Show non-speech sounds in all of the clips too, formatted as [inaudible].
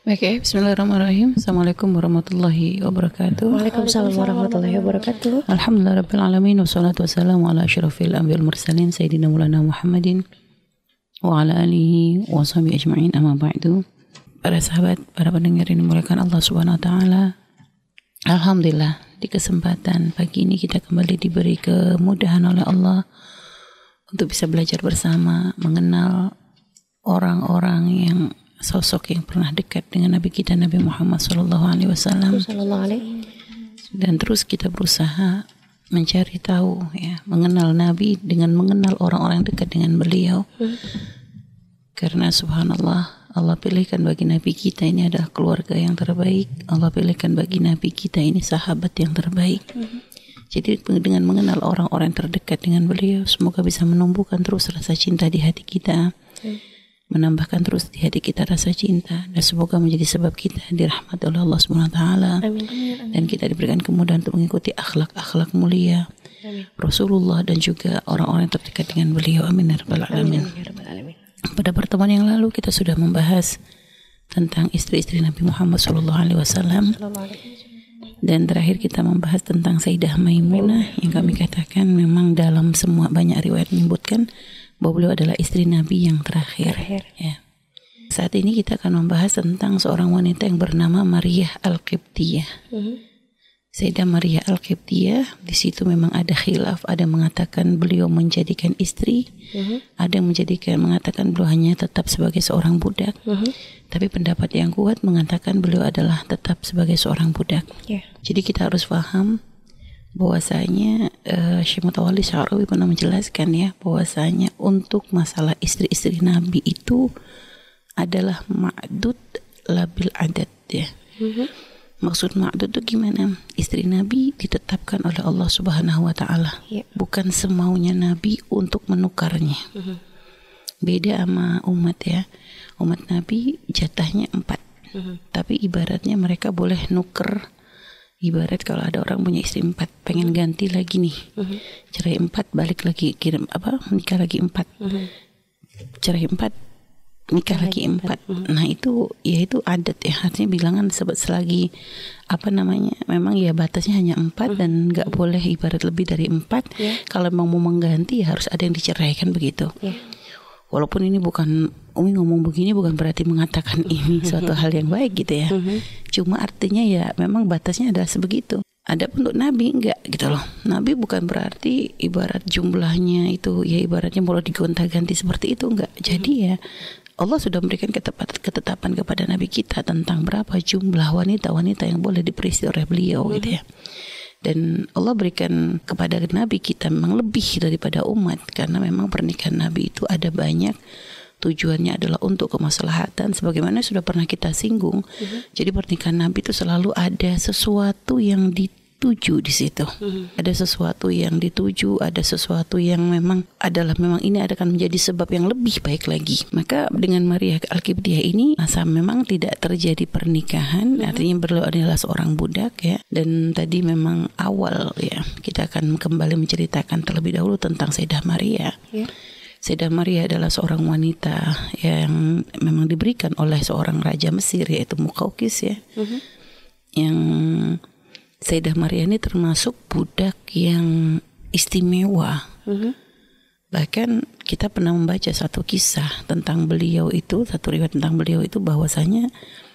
Oke, okay, bismillahirrahmanirrahim. Assalamualaikum warahmatullahi wabarakatuh. Waalaikumsalam warahmatullahi wabarakatuh. Alhamdulillah rabbil alamin wassalatu wassalamu ala asyrafil anbiya'il mursalin sayyidina Maulana Muhammadin wa ala alihi wa sahbihi ajma'in amma ba'du. Para sahabat, para pendengar ini dimuliakan Allah Subhanahu wa taala. Alhamdulillah di kesempatan pagi ini kita kembali diberi kemudahan oleh Allah untuk bisa belajar bersama, mengenal orang-orang yang sosok yang pernah dekat dengan Nabi kita Nabi Muhammad Sallallahu Alaihi Wasallam dan terus kita berusaha mencari tahu ya mengenal Nabi dengan mengenal orang-orang dekat dengan beliau hmm. karena Subhanallah Allah pilihkan bagi Nabi kita ini adalah keluarga yang terbaik Allah pilihkan bagi Nabi kita ini sahabat yang terbaik hmm. jadi dengan mengenal orang-orang terdekat dengan beliau semoga bisa menumbuhkan terus rasa cinta di hati kita hmm menambahkan terus di hati kita rasa cinta dan semoga menjadi sebab kita dirahmati oleh Allah Subhanahu wa taala dan kita diberikan kemudahan untuk mengikuti akhlak-akhlak mulia amin. Rasulullah dan juga orang-orang yang terdekat dengan beliau amin ya rabbal alamin. Pada pertemuan yang lalu kita sudah membahas tentang istri-istri Nabi Muhammad sallallahu alaihi wasallam. Dan terakhir kita membahas tentang Sayyidah Maimunah yang kami katakan memang dalam semua banyak riwayat menyebutkan bahwa beliau adalah istri Nabi yang terakhir. terakhir. Ya. Saat ini kita akan membahas tentang seorang wanita yang bernama Maria Al-Qibtiyah. Mm -hmm. Sayyidah Maria Al-Qibtiyah di situ memang ada khilaf, ada yang mengatakan beliau menjadikan istri, mm -hmm. ada yang menjadikan mengatakan beliau hanya tetap sebagai seorang budak. Mm -hmm. Tapi pendapat yang kuat mengatakan beliau adalah tetap sebagai seorang budak. Yeah. Jadi kita harus paham bahwasanya uh, Syekh Mutawalli Syarawi pernah menjelaskan ya bahwasanya untuk masalah istri-istri Nabi itu adalah ma'dud labil adat ya. Mm-hmm. Maksud ma'dud itu gimana? Istri Nabi ditetapkan oleh Allah Subhanahu wa taala. Yeah. Bukan semaunya Nabi untuk menukarnya. Mm-hmm. Beda sama umat ya. Umat Nabi jatahnya empat. Mm-hmm. Tapi ibaratnya mereka boleh nuker ibarat kalau ada orang punya istri empat pengen ganti lagi nih uh-huh. cerai empat balik lagi kirim apa nikah lagi empat uh-huh. cerai empat nikah lagi, lagi empat uh-huh. nah itu ya itu adat ya artinya bilangan sebut selagi apa namanya memang ya batasnya hanya empat uh-huh. dan nggak boleh ibarat lebih dari empat yeah. kalau memang mau mengganti ya harus ada yang diceraikan begitu yeah walaupun ini bukan Umi ngomong begini bukan berarti mengatakan [laughs] ini suatu hal yang baik gitu ya. Mhm. Cuma artinya ya memang batasnya adalah sebegitu. Ada untuk Nabi enggak gitu loh. Nabi bukan berarti ibarat jumlahnya itu ya ibaratnya mau digonta-ganti seperti itu enggak. Jadi ya Allah sudah memberikan ketetapan kepada Nabi kita tentang berapa jumlah wanita-wanita yang boleh diperisi oleh beliau gitu ya dan Allah berikan kepada Nabi kita memang lebih daripada umat karena memang pernikahan Nabi itu ada banyak tujuannya adalah untuk kemaslahatan sebagaimana sudah pernah kita singgung. Uh-huh. Jadi pernikahan Nabi itu selalu ada sesuatu yang di dituju di situ. Hmm. Ada sesuatu yang dituju, ada sesuatu yang memang adalah memang ini akan menjadi sebab yang lebih baik lagi. Maka dengan Maria Al-Qibtiyah ini masa memang tidak terjadi pernikahan, hmm. artinya beliau adalah seorang budak ya. Dan tadi memang awal ya, kita akan kembali menceritakan terlebih dahulu tentang Sayyidah Maria. Yeah. Sayyidah Maria adalah seorang wanita yang memang diberikan oleh seorang raja Mesir yaitu Mukaukis ya. Mm -hmm. Yang Sayyidah Maria ini termasuk budak yang istimewa. Mm-hmm. Bahkan kita pernah membaca satu kisah tentang beliau itu, satu riwayat tentang beliau itu bahwasanya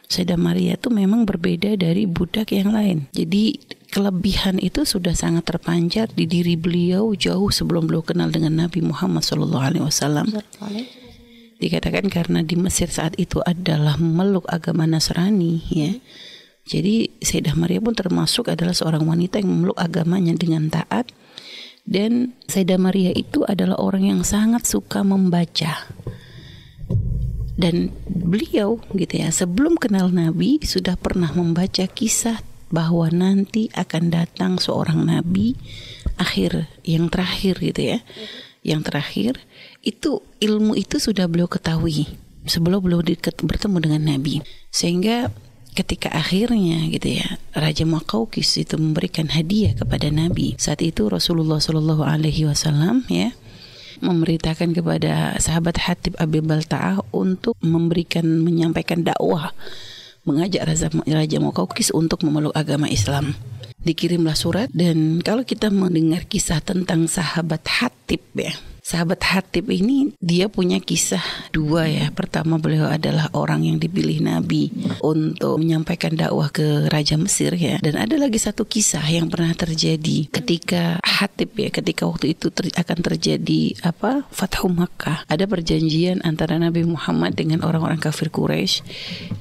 Sayyidah Maria itu memang berbeda dari budak yang lain. Jadi kelebihan itu sudah sangat terpancar di diri beliau jauh sebelum beliau kenal dengan Nabi Muhammad SAW. Dikatakan karena di Mesir saat itu adalah meluk agama Nasrani, ya. Mm-hmm jadi Sayyidah Maria pun termasuk adalah seorang wanita yang memeluk agamanya dengan taat dan Sayyidah Maria itu adalah orang yang sangat suka membaca. Dan beliau gitu ya, sebelum kenal Nabi sudah pernah membaca kisah bahwa nanti akan datang seorang nabi akhir yang terakhir gitu ya. Yang terakhir itu ilmu itu sudah beliau ketahui sebelum beliau bertemu dengan Nabi. Sehingga ketika akhirnya gitu ya Raja Makaukis itu memberikan hadiah kepada Nabi saat itu Rasulullah Shallallahu Alaihi Wasallam ya memberitakan kepada sahabat Hatib Abi Balta'ah untuk memberikan menyampaikan dakwah mengajak Raja, Raja Mukaukis untuk memeluk agama Islam. Dikirimlah surat dan kalau kita mendengar kisah tentang sahabat Hatib ya, sahabat Hatib ini dia punya kisah dua ya. Pertama beliau adalah orang yang dipilih Nabi untuk menyampaikan dakwah ke Raja Mesir ya. Dan ada lagi satu kisah yang pernah terjadi ketika Hatib ya, ketika waktu itu ter akan terjadi apa? Fathu Makkah. Ada perjanjian antara Nabi Muhammad dengan orang-orang kafir Quraisy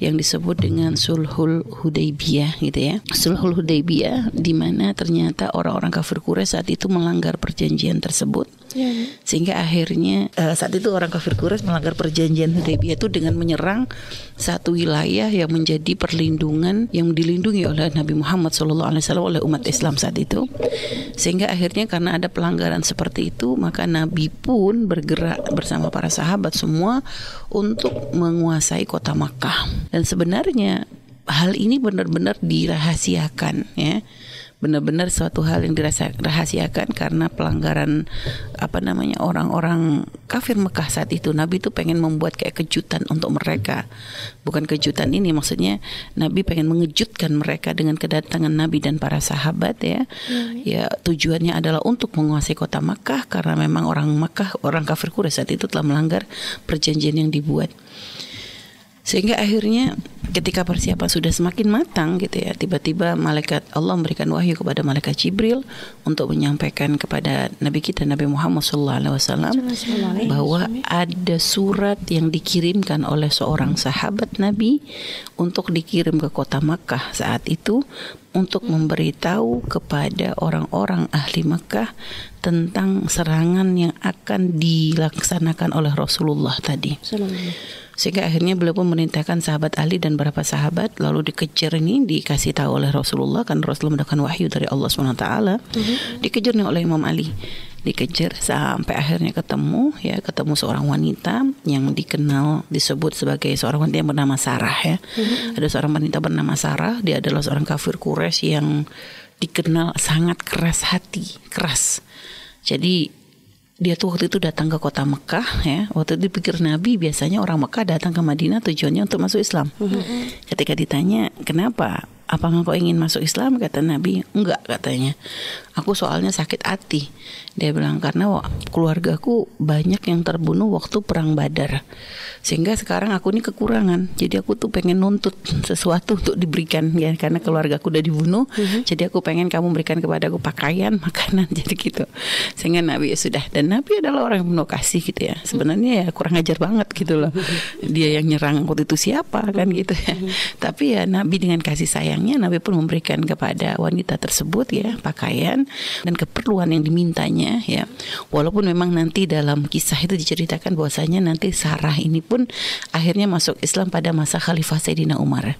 yang disebut dengan Sulhul Hudaybiyah gitu ya. Sulhul Hudaybiyah di mana ternyata orang-orang kafir Quraisy saat itu melanggar perjanjian tersebut. Ya. Sehingga akhirnya uh, saat itu orang kafir Quraisy melanggar perjanjian Hudaybiyah itu dengan menyerang satu wilayah yang menjadi perlindungan yang dilindungi oleh Nabi Muhammad SAW oleh umat Islam saat itu. Sehingga akhirnya karena ada pelanggaran seperti itu, maka Nabi pun bergerak bersama para sahabat semua untuk menguasai kota Makkah. Dan sebenarnya hal ini benar-benar dirahasiakan ya benar-benar suatu hal yang dirahasiakan karena pelanggaran apa namanya orang-orang kafir Mekah saat itu. Nabi itu pengen membuat kayak kejutan untuk mereka. Bukan kejutan ini maksudnya Nabi pengen mengejutkan mereka dengan kedatangan Nabi dan para sahabat ya. Hmm. ya tujuannya adalah untuk menguasai kota Mekah karena memang orang Mekah orang kafir Quraisy saat itu telah melanggar perjanjian yang dibuat sehingga akhirnya ketika persiapan sudah semakin matang gitu ya tiba-tiba malaikat Allah memberikan wahyu kepada malaikat Jibril untuk menyampaikan kepada Nabi kita Nabi Muhammad SAW bahwa ada surat yang dikirimkan oleh seorang sahabat Nabi untuk dikirim ke kota Makkah saat itu untuk memberitahu kepada orang-orang ahli Makkah tentang serangan yang akan dilaksanakan oleh Rasulullah tadi. Sehingga akhirnya beliau pun memerintahkan sahabat Ali dan beberapa sahabat lalu dikejar ini dikasih tahu oleh Rasulullah kan Rasulullah mendapatkan wahyu dari Allah SWT mm-hmm. dikejar nih oleh Imam Ali dikejar sampai akhirnya ketemu ya ketemu seorang wanita yang dikenal disebut sebagai seorang wanita yang bernama Sarah ya mm-hmm. ada seorang wanita bernama Sarah dia adalah seorang kafir Quraisy yang dikenal sangat keras hati keras jadi dia tuh waktu itu datang ke kota Mekah ya. Waktu itu dipikir Nabi biasanya orang Mekah datang ke Madinah tujuannya untuk masuk Islam. Mm-hmm. ketika ditanya kenapa apa engkau ingin masuk Islam? kata Nabi. Enggak katanya. Aku soalnya sakit hati. Dia bilang karena keluargaku banyak yang terbunuh waktu perang Badar. Sehingga sekarang aku ini kekurangan. Jadi aku tuh pengen nuntut sesuatu untuk diberikan ya. Karena keluarga aku udah dibunuh mm-hmm. jadi aku pengen kamu berikan kepada aku pakaian [laughs] makanan jadi gitu. Sehingga Nabi ya sudah. Dan Nabi adalah orang yang penuh kasih gitu ya. Sebenarnya ya kurang ajar banget gitu loh. [laughs] Dia yang nyerang waktu itu siapa kan gitu ya. Tapi ya Nabi dengan kasih sayangnya Nabi pun memberikan kepada wanita tersebut ya pakaian dan keperluan yang dimintanya ya walaupun memang nanti dalam kisah itu diceritakan bahwasanya nanti Sarah ini pun akhirnya masuk Islam pada masa Khalifah Sayyidina Umar.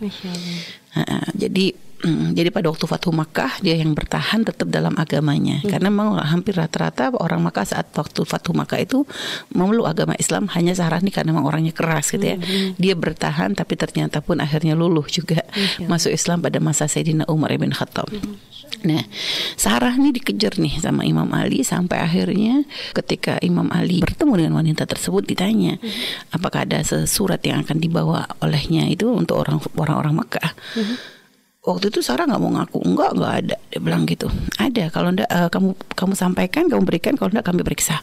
Jadi Jadi pada waktu Fathu Makkah dia yang bertahan tetap dalam agamanya hmm. karena memang hampir rata-rata orang Makkah saat waktu Fathu Makkah itu memeluk agama Islam hanya Sarah nih karena memang orangnya keras gitu ya. Hmm. Dia bertahan tapi ternyata pun akhirnya luluh juga hmm. masuk Islam pada masa Sayyidina Umar bin Khattab. Hmm. Nah, Sarah nih dikejar nih sama Imam Ali sampai akhirnya ketika Imam Ali bertemu dengan wanita tersebut ditanya hmm. apakah ada sesurat yang akan dibawa olehnya itu untuk orang orang-orang Makkah. Hmm waktu itu Sarah nggak mau ngaku. Enggak nggak ada. Dia bilang gitu. Ada. Kalau ndak uh, kamu kamu sampaikan kamu berikan. Kalau ndak kami periksa.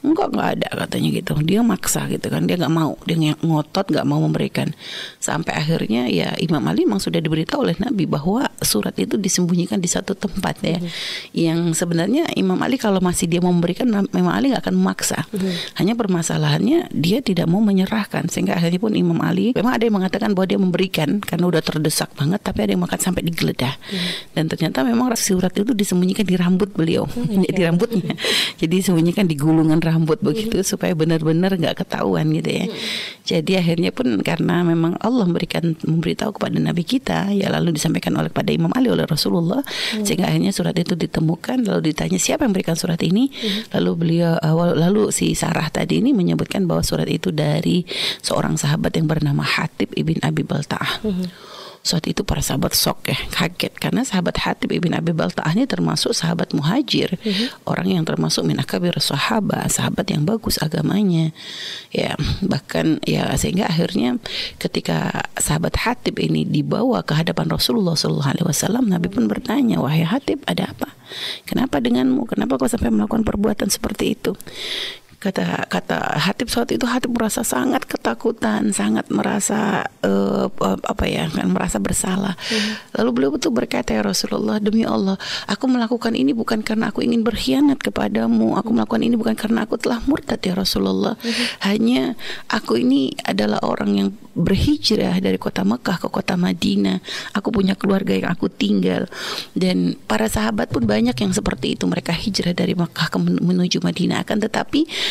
Enggak nggak ada katanya gitu. Dia maksa gitu kan. Dia nggak mau. Dia ngotot nggak mau memberikan. Sampai akhirnya ya Imam Ali memang sudah diberitahu oleh Nabi bahwa surat itu disembunyikan di satu tempat ya. Mm yang sebenarnya Imam Ali kalau masih dia mau memberikan Imam Ali nggak akan memaksa. Mm hanya permasalahannya dia tidak mau menyerahkan. Sehingga akhirnya pun Imam Ali memang ada yang mengatakan bahwa dia memberikan karena udah terdesak banget tapi ada yang mengatakan sampai digeledah. Hmm. Dan ternyata memang surat itu disembunyikan di rambut beliau, hmm, [laughs] di rambutnya. [laughs] Jadi disembunyikan di gulungan rambut begitu hmm. supaya benar-benar nggak ketahuan gitu ya. Hmm. Jadi akhirnya pun karena memang Allah memberikan memberitahu kepada Nabi kita, ya lalu disampaikan oleh pada Imam Ali oleh Rasulullah, hmm. sehingga akhirnya surat itu ditemukan lalu ditanya siapa yang memberikan surat ini, hmm. lalu beliau uh, lalu si Sarah tadi ini menyebutkan bahwa surat itu dari seorang sahabat yang bernama Hatib ibn Abi Balta'ah. Hmm. Saat itu para sahabat sok ya, kaget karena sahabat Hatib ibn Abi Balta'ah ini termasuk sahabat muhajir, mm-hmm. orang yang termasuk min akabir sahabat, sahabat yang bagus agamanya. Ya, bahkan ya sehingga akhirnya ketika sahabat Hatib ini dibawa ke hadapan Rasulullah sallallahu alaihi wasallam, Nabi pun bertanya, "Wahai Hatib, ada apa? Kenapa denganmu? Kenapa kau sampai melakukan perbuatan seperti itu?" Kata kata Hatib saat itu Hatib merasa sangat ketakutan, sangat merasa uh, apa ya kan merasa bersalah. Hmm. Lalu beliau betul berkata ya Rasulullah demi Allah, aku melakukan ini bukan karena aku ingin berkhianat kepadamu, aku melakukan ini bukan karena aku telah murtad ya Rasulullah. Hmm. Hanya aku ini adalah orang yang berhijrah dari kota Mekah ke kota Madinah. Aku punya keluarga yang aku tinggal dan para sahabat pun banyak yang seperti itu mereka hijrah dari Mekah ke menuju Madinah akan tetapi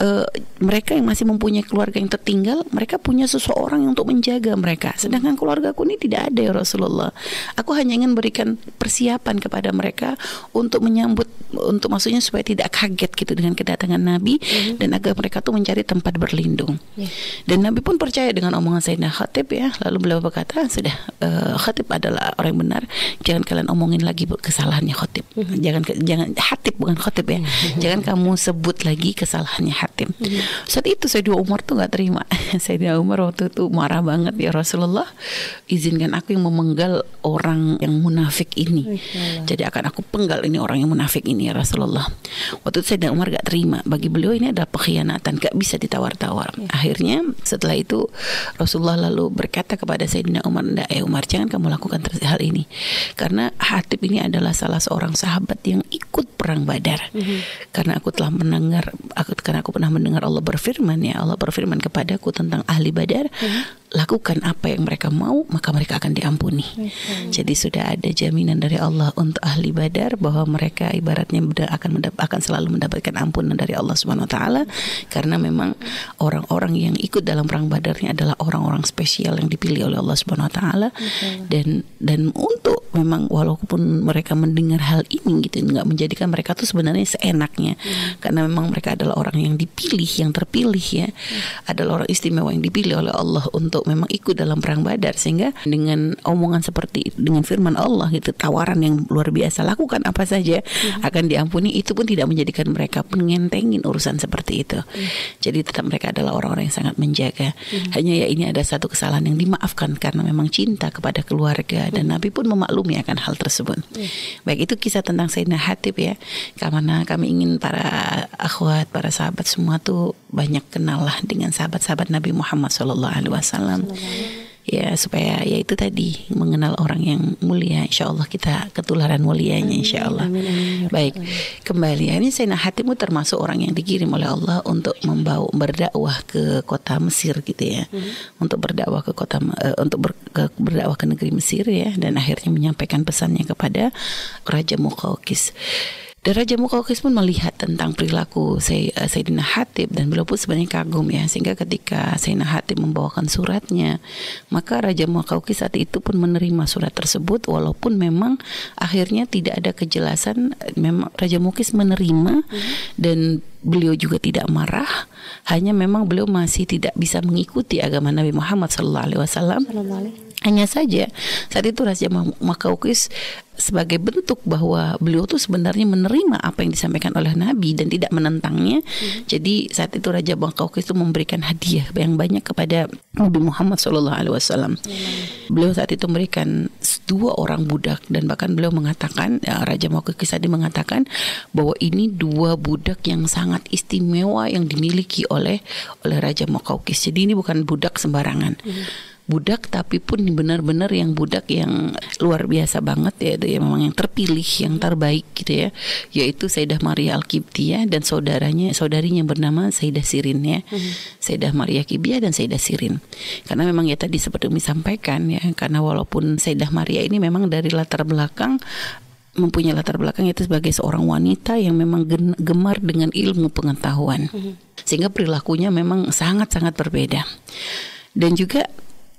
uh, mereka yang masih mempunyai keluarga yang tertinggal, mereka punya seseorang yang untuk menjaga mereka. Sedangkan keluargaku ini tidak ada ya Rasulullah. Aku hanya ingin berikan persiapan kepada mereka untuk menyambut, untuk maksudnya supaya tidak kaget gitu dengan kedatangan Nabi mm-hmm. dan agar mereka tuh mencari tempat berlindung. Yeah. Dan Nabi pun percaya dengan omongan Sayyidina Khatib ya. Lalu beliau berkata, sudah uh, Khatib adalah orang yang benar. Jangan kalian omongin lagi kesalahannya Khatib. Mm-hmm. Jangan jangan Hatib bukan Khatib ya. Mm-hmm. Jangan kamu sebut lagi kesalahan kesalahannya Hatim. Hmm. Saat itu Sayyidina Umar tuh nggak terima. [laughs] Sayyidina Umar waktu itu marah banget ya Rasulullah. Izinkan aku yang memenggal orang yang munafik ini. Jadi akan aku penggal ini orang yang munafik ini ya Rasulullah. Waktu itu Sayyidina Umar gak terima. Bagi beliau ini adalah pengkhianatan, gak bisa ditawar-tawar. Ya. Akhirnya setelah itu Rasulullah lalu berkata kepada Sayyidina Umar, "Ndak, eh Umar jangan kamu lakukan hal ini." Karena Hatib ini adalah salah seorang sahabat yang ikut perang Badar. Mm -hmm. Karena aku telah mendengar aku karena aku pernah mendengar Allah berfirman ya Allah berfirman kepadaku tentang ahli badar hmm lakukan apa yang mereka mau maka mereka akan diampuni. Okay. Jadi sudah ada jaminan dari Allah untuk ahli badar bahwa mereka ibaratnya akan akan selalu mendapatkan ampunan dari Allah Subhanahu wa taala karena memang orang-orang yang ikut dalam perang badarnya adalah orang-orang spesial yang dipilih oleh Allah Subhanahu wa taala dan dan untuk memang walaupun mereka mendengar hal ini gitu nggak menjadikan mereka tuh sebenarnya seenaknya hmm. karena memang mereka adalah orang yang dipilih yang terpilih ya hmm. adalah orang istimewa yang dipilih oleh Allah untuk memang ikut dalam perang Badar sehingga dengan omongan seperti dengan firman Allah gitu tawaran yang luar biasa lakukan apa saja hmm. akan diampuni itu pun tidak menjadikan mereka mengentengin urusan seperti itu. Hmm. Jadi tetap mereka adalah orang-orang yang sangat menjaga. Hmm. Hanya ya ini ada satu kesalahan yang dimaafkan karena memang cinta kepada keluarga hmm. dan Nabi pun memaklumi akan hal tersebut. Hmm. Baik itu kisah tentang Sayyidina Hatib ya. Karena kami ingin para akhwat, para sahabat semua tuh banyak kenal lah dengan sahabat-sahabat Nabi Muhammad SAW ya supaya ya itu tadi mengenal orang yang mulia. Insya Allah kita ketularan mulianya insya Allah. amin, amin, amin. baik kembali. Ini Sayyidina Hatimu termasuk orang yang dikirim oleh Allah untuk membawa berdakwah ke kota Mesir gitu ya. Hmm. untuk berdakwah ke kota uh, untuk ber, ke, berdakwah ke negeri Mesir ya. Dan akhirnya menyampaikan pesannya kepada Raja Muqawqis dan Raja Mukaukis pun melihat tentang perilaku uh, Sayyidina Hatib dan beliau pun sebenarnya kagum ya sehingga ketika Sayyidina Hatib membawakan suratnya maka Raja Mukaukis saat itu pun menerima surat tersebut walaupun memang akhirnya tidak ada kejelasan memang Raja Mukis menerima hmm. dan beliau juga tidak marah hanya memang beliau masih tidak bisa mengikuti agama Nabi Muhammad SAW hanya saja saat itu Raja Makaukis sebagai bentuk bahwa beliau tuh sebenarnya menerima apa yang disampaikan oleh Nabi dan tidak menentangnya. Hmm. Jadi saat itu Raja Makaukis itu memberikan hadiah yang banyak kepada Nabi Muhammad SAW. Hmm. Beliau saat itu memberikan dua orang budak dan bahkan beliau mengatakan ya, Raja Makaukis tadi mengatakan bahwa ini dua budak yang sangat istimewa yang dimiliki oleh oleh Raja Makaukis. Jadi ini bukan budak sembarangan. Hmm budak tapi pun benar-benar yang budak yang luar biasa banget ya itu ya memang yang terpilih yang terbaik gitu ya yaitu Sayyidah Maria al ya dan saudaranya saudarinya bernama Sayyidah Sirin ya hmm. Sayyidah Maria Kibia dan Sayyidah Sirin karena memang ya tadi seperti disampaikan ya karena walaupun Sayyidah Maria ini memang dari latar belakang mempunyai latar belakang itu sebagai seorang wanita yang memang gemar dengan ilmu pengetahuan hmm. sehingga perilakunya memang sangat-sangat berbeda dan juga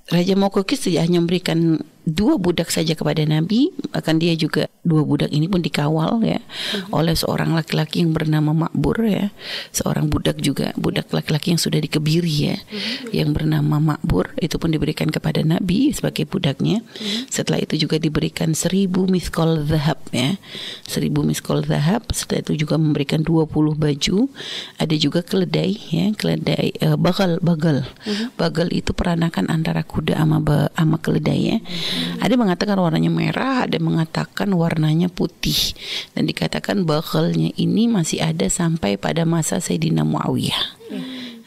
Raja Mokokis tidak hanya memberikan dua budak saja kepada Nabi, akan dia juga dua budak ini pun dikawal ya hmm. oleh seorang laki-laki yang bernama Makbur ya, seorang budak juga budak laki-laki yang sudah dikebiri ya, hmm. yang bernama Makbur itu pun diberikan kepada Nabi sebagai budaknya. Hmm. Setelah itu juga diberikan seribu miskol zahab ya, seribu miskol zahab. Setelah itu juga memberikan dua puluh baju, ada juga keledai ya, keledai uh, bagal bagal, hmm. bagal itu peranakan antara kuda sama ama keledai ya. Hmm. Ada yang mengatakan warnanya merah, ada yang mengatakan warnanya putih. Dan dikatakan bakalnya ini masih ada sampai pada masa Sayyidina Muawiyah.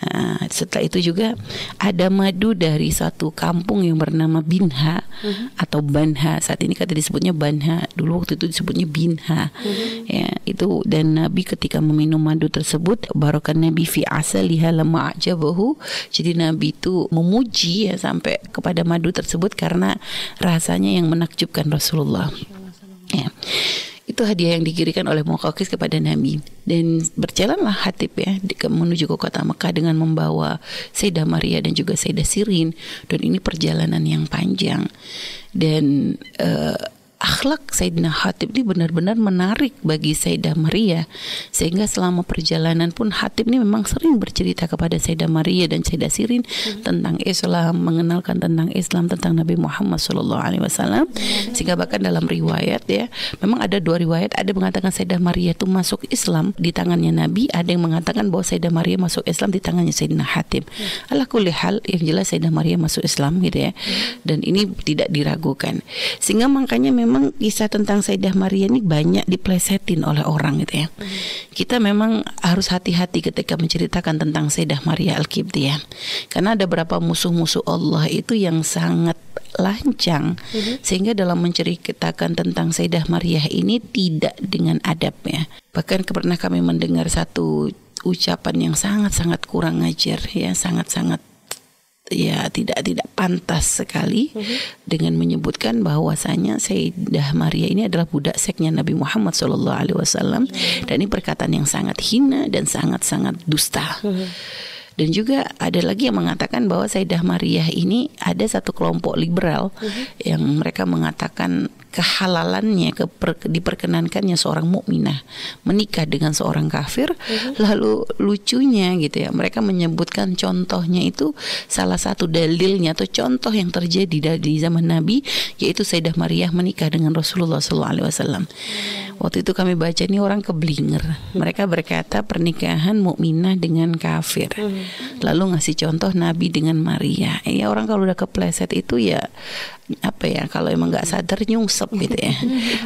Nah, setelah itu juga ada madu dari satu kampung yang bernama Binha uh-huh. atau Banha. Saat ini kata disebutnya Banha. Dulu waktu itu disebutnya Binha. Uh-huh. Ya, itu dan Nabi ketika meminum madu tersebut barokan Nabi fi asaliha lama ajabahu. Jadi Nabi itu memuji ya sampai kepada madu tersebut karena rasanya yang menakjubkan Rasulullah. Ya itu hadiah yang dikirikan oleh Muqawqis kepada Nabi. Dan berjalanlah Hatib ya menuju ke kota Mekah dengan membawa Sayyidah Maria dan juga Sayyidah Sirin. Dan ini perjalanan yang panjang. Dan uh, akhlak Sayyidina Hatib ini benar-benar menarik bagi Sayyidah Maria sehingga selama perjalanan pun Hatib ini memang sering bercerita kepada Sayyidah Maria dan Sayyidah Sirin hmm. tentang Islam mengenalkan tentang Islam tentang Nabi Muhammad Shallallahu Alaihi Wasallam hmm. sehingga bahkan dalam riwayat ya memang ada dua riwayat ada mengatakan Sayyidah Maria itu masuk Islam di tangannya Nabi ada yang mengatakan bahwa Sayyidah Maria masuk Islam di tangannya Sayyidina Hatib hmm. Allah hal yang jelas Sayyidah Maria masuk Islam gitu ya hmm. dan ini tidak diragukan sehingga makanya memang memang kisah tentang Sayyidah Maria ini banyak diplesetin oleh orang gitu ya. Kita memang harus hati-hati ketika menceritakan tentang Sayyidah Maria Al-Qibtiyah. Karena ada beberapa musuh-musuh Allah itu yang sangat lancang hmm. sehingga dalam menceritakan tentang Sayyidah Maria ini tidak dengan adab ya. Bahkan pernah kami mendengar satu ucapan yang sangat-sangat kurang ajar ya, sangat-sangat ya tidak tidak pantas sekali uh-huh. dengan menyebutkan bahwasanya Sayyidah Maria ini adalah budak seknya Nabi Muhammad Shallallahu Alaihi Wasallam uh-huh. dan ini perkataan yang sangat hina dan sangat sangat dusta. Uh-huh. Dan juga ada lagi yang mengatakan bahwa Sayyidah Maria ini ada satu kelompok liberal uh-huh. yang mereka mengatakan kehalalannya keper, diperkenankannya seorang mukminah menikah dengan seorang kafir uh-huh. lalu lucunya gitu ya mereka menyebutkan contohnya itu salah satu dalilnya atau contoh yang terjadi di zaman Nabi yaitu Sayyidah Maria menikah dengan Rasulullah SAW waktu itu kami baca ini orang keblinger. Mereka berkata pernikahan mukminah dengan kafir. Uh-huh. lalu ngasih contoh Nabi dengan Maria ya orang kalau udah kepleset itu ya apa ya kalau emang nggak sadar nyungsep gitu ya.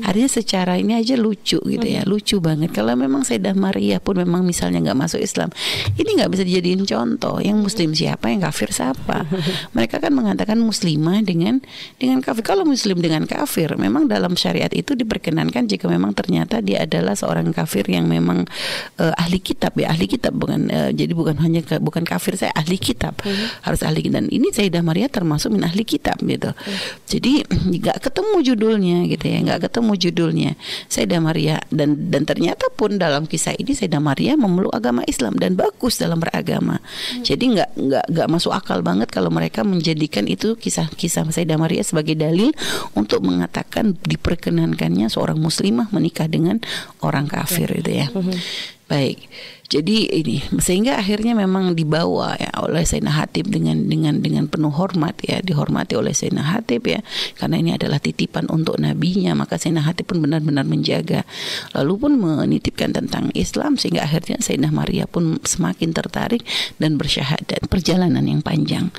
Artinya secara ini aja lucu gitu ya lucu banget. Kalau memang Sayyidah Maria pun memang misalnya nggak masuk Islam ini nggak bisa dijadiin contoh. Yang muslim siapa yang kafir siapa? Mereka kan mengatakan muslimah dengan dengan kafir. Kalau muslim dengan kafir memang dalam syariat itu diperkenankan jika memang ternyata dia adalah seorang kafir yang memang uh, ahli kitab ya ahli kitab. Bukan uh, jadi bukan hanya bukan kafir saya ahli kitab. Harus ahli. Dan ini Sayyidah Maria termasuk min ahli kitab gitu. Jadi nggak ketemu judulnya gitu ya, nggak ketemu judulnya. Sayyidah Maria dan dan ternyata pun dalam kisah ini Sayyidah Maria memeluk agama Islam dan bagus dalam beragama. Hmm. Jadi nggak nggak nggak masuk akal banget kalau mereka menjadikan itu kisah-kisah Sayyidah Maria sebagai dalil untuk mengatakan diperkenankannya seorang muslimah menikah dengan orang kafir itu ya. Hmm. Baik. Jadi ini sehingga akhirnya memang dibawa ya oleh Sayyidina Hatib dengan dengan dengan penuh hormat ya dihormati oleh Sayyidina Hatib ya. Karena ini adalah titipan untuk nabinya maka Sayyidina Hatib pun benar-benar menjaga. Lalu pun menitipkan tentang Islam sehingga akhirnya Sayyidina Maria pun semakin tertarik dan bersyahadat perjalanan yang panjang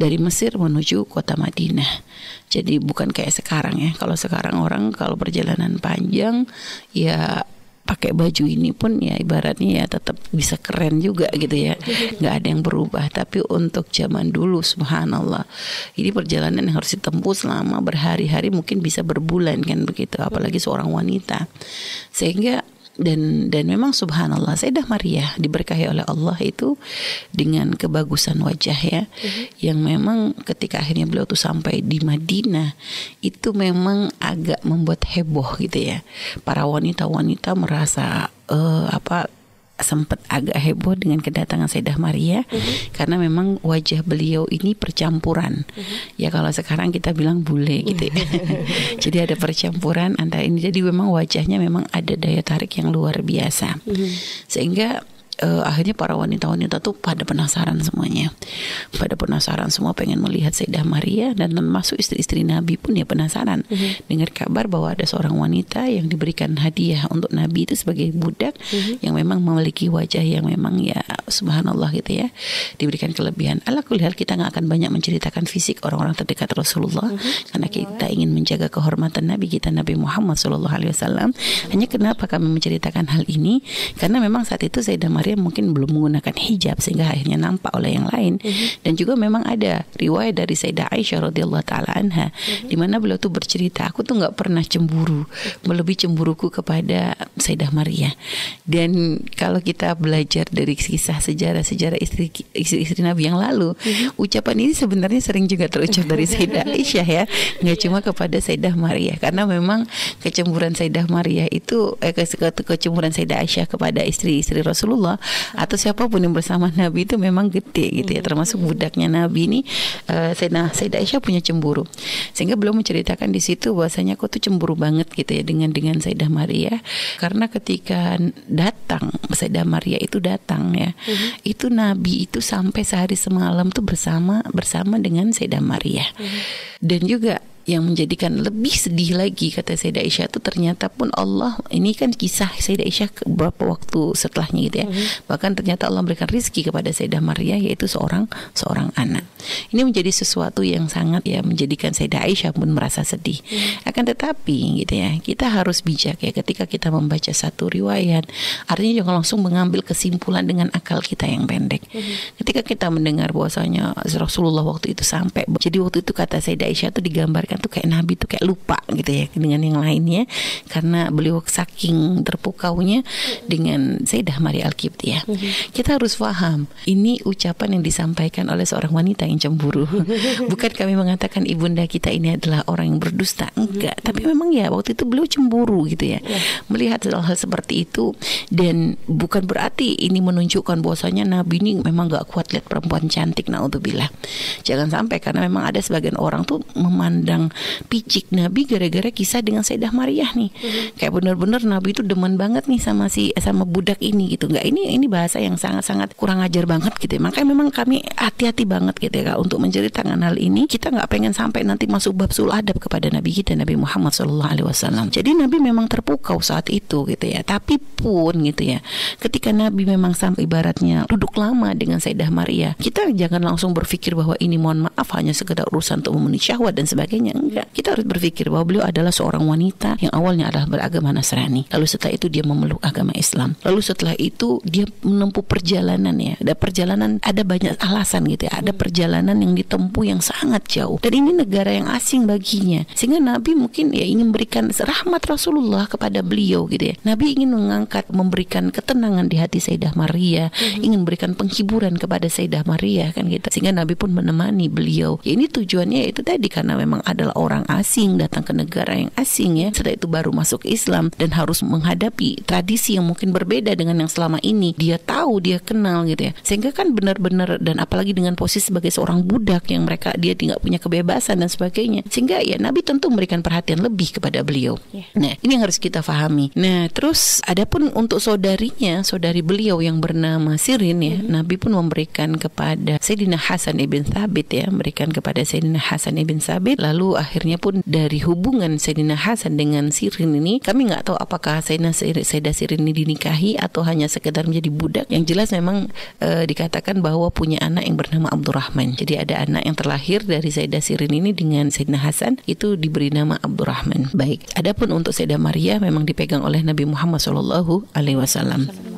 dari Mesir menuju kota Madinah. Jadi bukan kayak sekarang ya. Kalau sekarang orang kalau perjalanan panjang ya pakai baju ini pun ya ibaratnya ya tetap bisa keren juga gitu ya. [laughs] Nggak ada yang berubah. Tapi untuk zaman dulu subhanallah ini perjalanan yang harus ditempuh selama berhari-hari mungkin bisa berbulan kan begitu apalagi seorang wanita. Sehingga dan dan memang subhanallah Sayyidah Maria diberkahi oleh Allah itu dengan kebagusan wajah ya uh-huh. yang memang ketika akhirnya beliau tuh sampai di Madinah itu memang agak membuat heboh gitu ya para wanita-wanita merasa uh, apa sempat agak heboh dengan kedatangan Sayyidah Maria mm-hmm. karena memang wajah beliau ini percampuran. Mm-hmm. Ya kalau sekarang kita bilang bule gitu. Ya. [laughs] jadi ada percampuran antara ini. Jadi memang wajahnya memang ada daya tarik yang luar biasa. Mm-hmm. Sehingga uh, akhirnya para wanita-wanita tuh pada penasaran semuanya. Pada penasaran semua pengen melihat Sayyidah Maria dan termasuk istri-istri Nabi pun ya penasaran mm-hmm. dengar kabar bahwa ada seorang wanita yang diberikan hadiah untuk Nabi itu sebagai budak mm-hmm. yang memang memiliki wajah yang memang ya subhanallah gitu ya diberikan kelebihan. Ala kulihat kita nggak akan banyak menceritakan fisik orang-orang terdekat Rasulullah mm-hmm. karena kita ingin menjaga kehormatan Nabi kita Nabi Muhammad Shallallahu Alaihi Wasallam. Hanya kenapa kami menceritakan hal ini karena memang saat itu Sayyidah Maria Maria mungkin belum menggunakan hijab sehingga akhirnya nampak oleh yang lain mm-hmm. dan juga memang ada riwayat dari Sayyidah Aisyah radhiyallahu taala anha mm-hmm. di mana beliau tuh bercerita aku tuh nggak pernah cemburu melebihi cemburuku kepada Sayyidah Maria dan kalau kita belajar dari kisah sejarah-sejarah istri istri Nabi yang lalu mm-hmm. ucapan ini sebenarnya sering juga terucap dari Sayyidah [laughs] Aisyah ya nggak cuma kepada Sayyidah Maria karena memang kecemburuan Sayyidah Maria itu eh, kecemburuan Sayyidah Aisyah kepada istri-istri Rasulullah atau siapa pun yang bersama Nabi itu memang gede gitu ya termasuk budaknya Nabi ini uh, Sayyidah Sayyidah Aisyah punya cemburu sehingga belum menceritakan di situ bahwasanya aku tuh cemburu banget gitu ya dengan dengan Sayyidah Maria karena ketika datang Sayyidah Maria itu datang ya uh-huh. itu Nabi itu sampai sehari semalam tuh bersama bersama dengan Sayyidah Maria uh-huh. dan juga yang menjadikan lebih sedih lagi kata Sayyidah Aisyah itu ternyata pun Allah ini kan kisah Sayyidah Aisyah beberapa waktu setelahnya gitu ya. Mm-hmm. Bahkan ternyata Allah memberikan rizki kepada Sayyidah Maria yaitu seorang seorang anak. Ini menjadi sesuatu yang sangat ya menjadikan Sayyidah Aisyah pun merasa sedih. Mm-hmm. Akan tetapi gitu ya, kita harus bijak ya ketika kita membaca satu riwayat. Artinya jangan langsung mengambil kesimpulan dengan akal kita yang pendek. Mm-hmm. Ketika kita mendengar bahwasanya Rasulullah waktu itu sampai jadi waktu itu kata Sayyidah Aisyah itu digambarkan tuh kayak Nabi tuh kayak lupa gitu ya dengan yang lainnya karena beliau saking terpukaunya dengan Sayyidah Maria Al-Qibtiyah. Mm-hmm. Kita harus paham ini ucapan yang disampaikan oleh seorang wanita yang cemburu. [laughs] Bukan kami mengatakan ibunda kita ini adalah orang yang berdusta, enggak. Tapi memang ya waktu itu beliau cemburu gitu ya. Yeah. Melihat hal-hal seperti itu dan bukan berarti ini menunjukkan bahwasanya Nabi ini memang gak kuat lihat perempuan cantik naudzubillah. Jangan sampai karena memang ada sebagian orang tuh memandang picik Nabi gara-gara kisah dengan Sayyidah Maria nih. Hmm. Kayak bener-bener Nabi itu demen banget nih sama si sama budak ini gitu. Enggak ini ini bahasa yang sangat-sangat kurang ajar banget gitu. Ya. Makanya memang kami hati-hati banget gitu ya Kak, untuk menceritakan hal ini. Kita nggak pengen sampai nanti masuk bab sul adab kepada Nabi kita Nabi Muhammad Shallallahu Alaihi Wasallam. Jadi Nabi memang terpukau saat itu gitu ya. Tapi pun gitu ya, ketika Nabi memang sampai ibaratnya duduk lama dengan Sayyidah Maria, kita jangan langsung berpikir bahwa ini mohon maaf hanya sekedar urusan untuk memenuhi syahwat dan sebagainya enggak. Kita harus berpikir bahwa beliau adalah seorang wanita yang awalnya adalah beragama Nasrani. Lalu setelah itu dia memeluk agama Islam. Lalu setelah itu dia menempuh perjalanan ya. Ada perjalanan ada banyak alasan gitu ya. Ada perjalanan yang ditempuh yang sangat jauh. Dan ini negara yang asing baginya. Sehingga Nabi mungkin ya ingin memberikan rahmat Rasulullah kepada beliau gitu ya. Nabi ingin mengangkat memberikan ketenangan di hati Sayyidah Maria, hmm. ingin memberikan penghiburan kepada Sayyidah Maria kan gitu. Sehingga Nabi pun menemani beliau. Ya, ini tujuannya itu tadi karena memang ada adalah orang asing datang ke negara yang asing ya. Setelah itu baru masuk Islam dan harus menghadapi tradisi yang mungkin berbeda dengan yang selama ini. Dia tahu dia kenal gitu ya. Sehingga kan benar-benar dan apalagi dengan posisi sebagai seorang budak yang mereka dia tidak punya kebebasan dan sebagainya. Sehingga ya Nabi tentu memberikan perhatian lebih kepada beliau. Yeah. nah ini yang harus kita pahami nah terus adapun untuk saudarinya saudari beliau yang bernama Sirin ya mm -hmm. Nabi pun memberikan kepada Sayyidina Hasan ibn Thabit ya. Memberikan kepada Sayyidina Hasan ibn Thabit. Lalu akhirnya pun dari hubungan Sayyidina Hasan dengan Sirin ini kami nggak tahu apakah Sayyidina Sayyidah Sirin ini dinikahi atau hanya sekedar menjadi budak. Yang jelas memang e, dikatakan bahwa punya anak yang bernama Abdurrahman. Jadi ada anak yang terlahir dari Sayyidah Sirin ini dengan Sayyidina Hasan itu diberi nama Abdurrahman. Baik adapun untuk Sayyidah Maria memang dipegang oleh Nabi Muhammad Shallallahu Alaihi Wasallam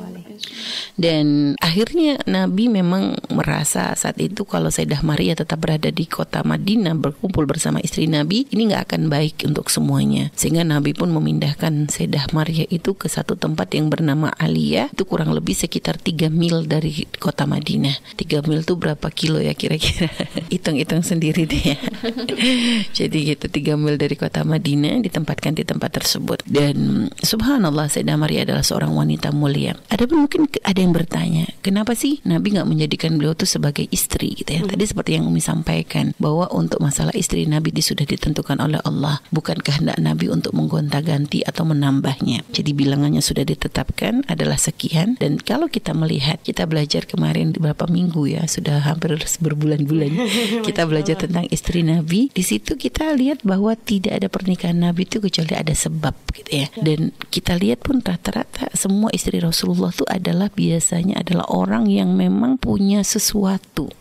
dan akhirnya Nabi memang merasa saat itu kalau Sayyidah Maria tetap berada di kota Madinah berkumpul bersama istri Nabi ini nggak akan baik untuk semuanya. Sehingga Nabi pun memindahkan Sayyidah Maria itu ke satu tempat yang bernama Aliyah. Itu kurang lebih sekitar 3 mil dari kota Madinah. 3 mil itu berapa kilo ya kira-kira? [laughs] Hitung-hitung sendiri deh ya. [laughs] Jadi gitu 3 mil dari kota Madinah ditempatkan di tempat tersebut. Dan subhanallah Sayyidah Maria adalah seorang wanita mulia. Ada mungkin ada bertanya, kenapa sih Nabi nggak menjadikan beliau itu sebagai istri gitu ya? Tadi seperti yang Umi sampaikan bahwa untuk masalah istri Nabi itu sudah ditentukan oleh Allah, bukan kehendak Nabi untuk menggonta-ganti atau menambahnya. Jadi bilangannya sudah ditetapkan adalah sekian dan kalau kita melihat, kita belajar kemarin beberapa minggu ya, sudah hampir berbulan-bulan [laughs] kita belajar tentang istri Nabi. Di situ kita lihat bahwa tidak ada pernikahan Nabi itu kecuali ada sebab gitu ya. Dan kita lihat pun rata-rata semua istri Rasulullah itu adalah biasanya adalah orang yang memang punya sesuatu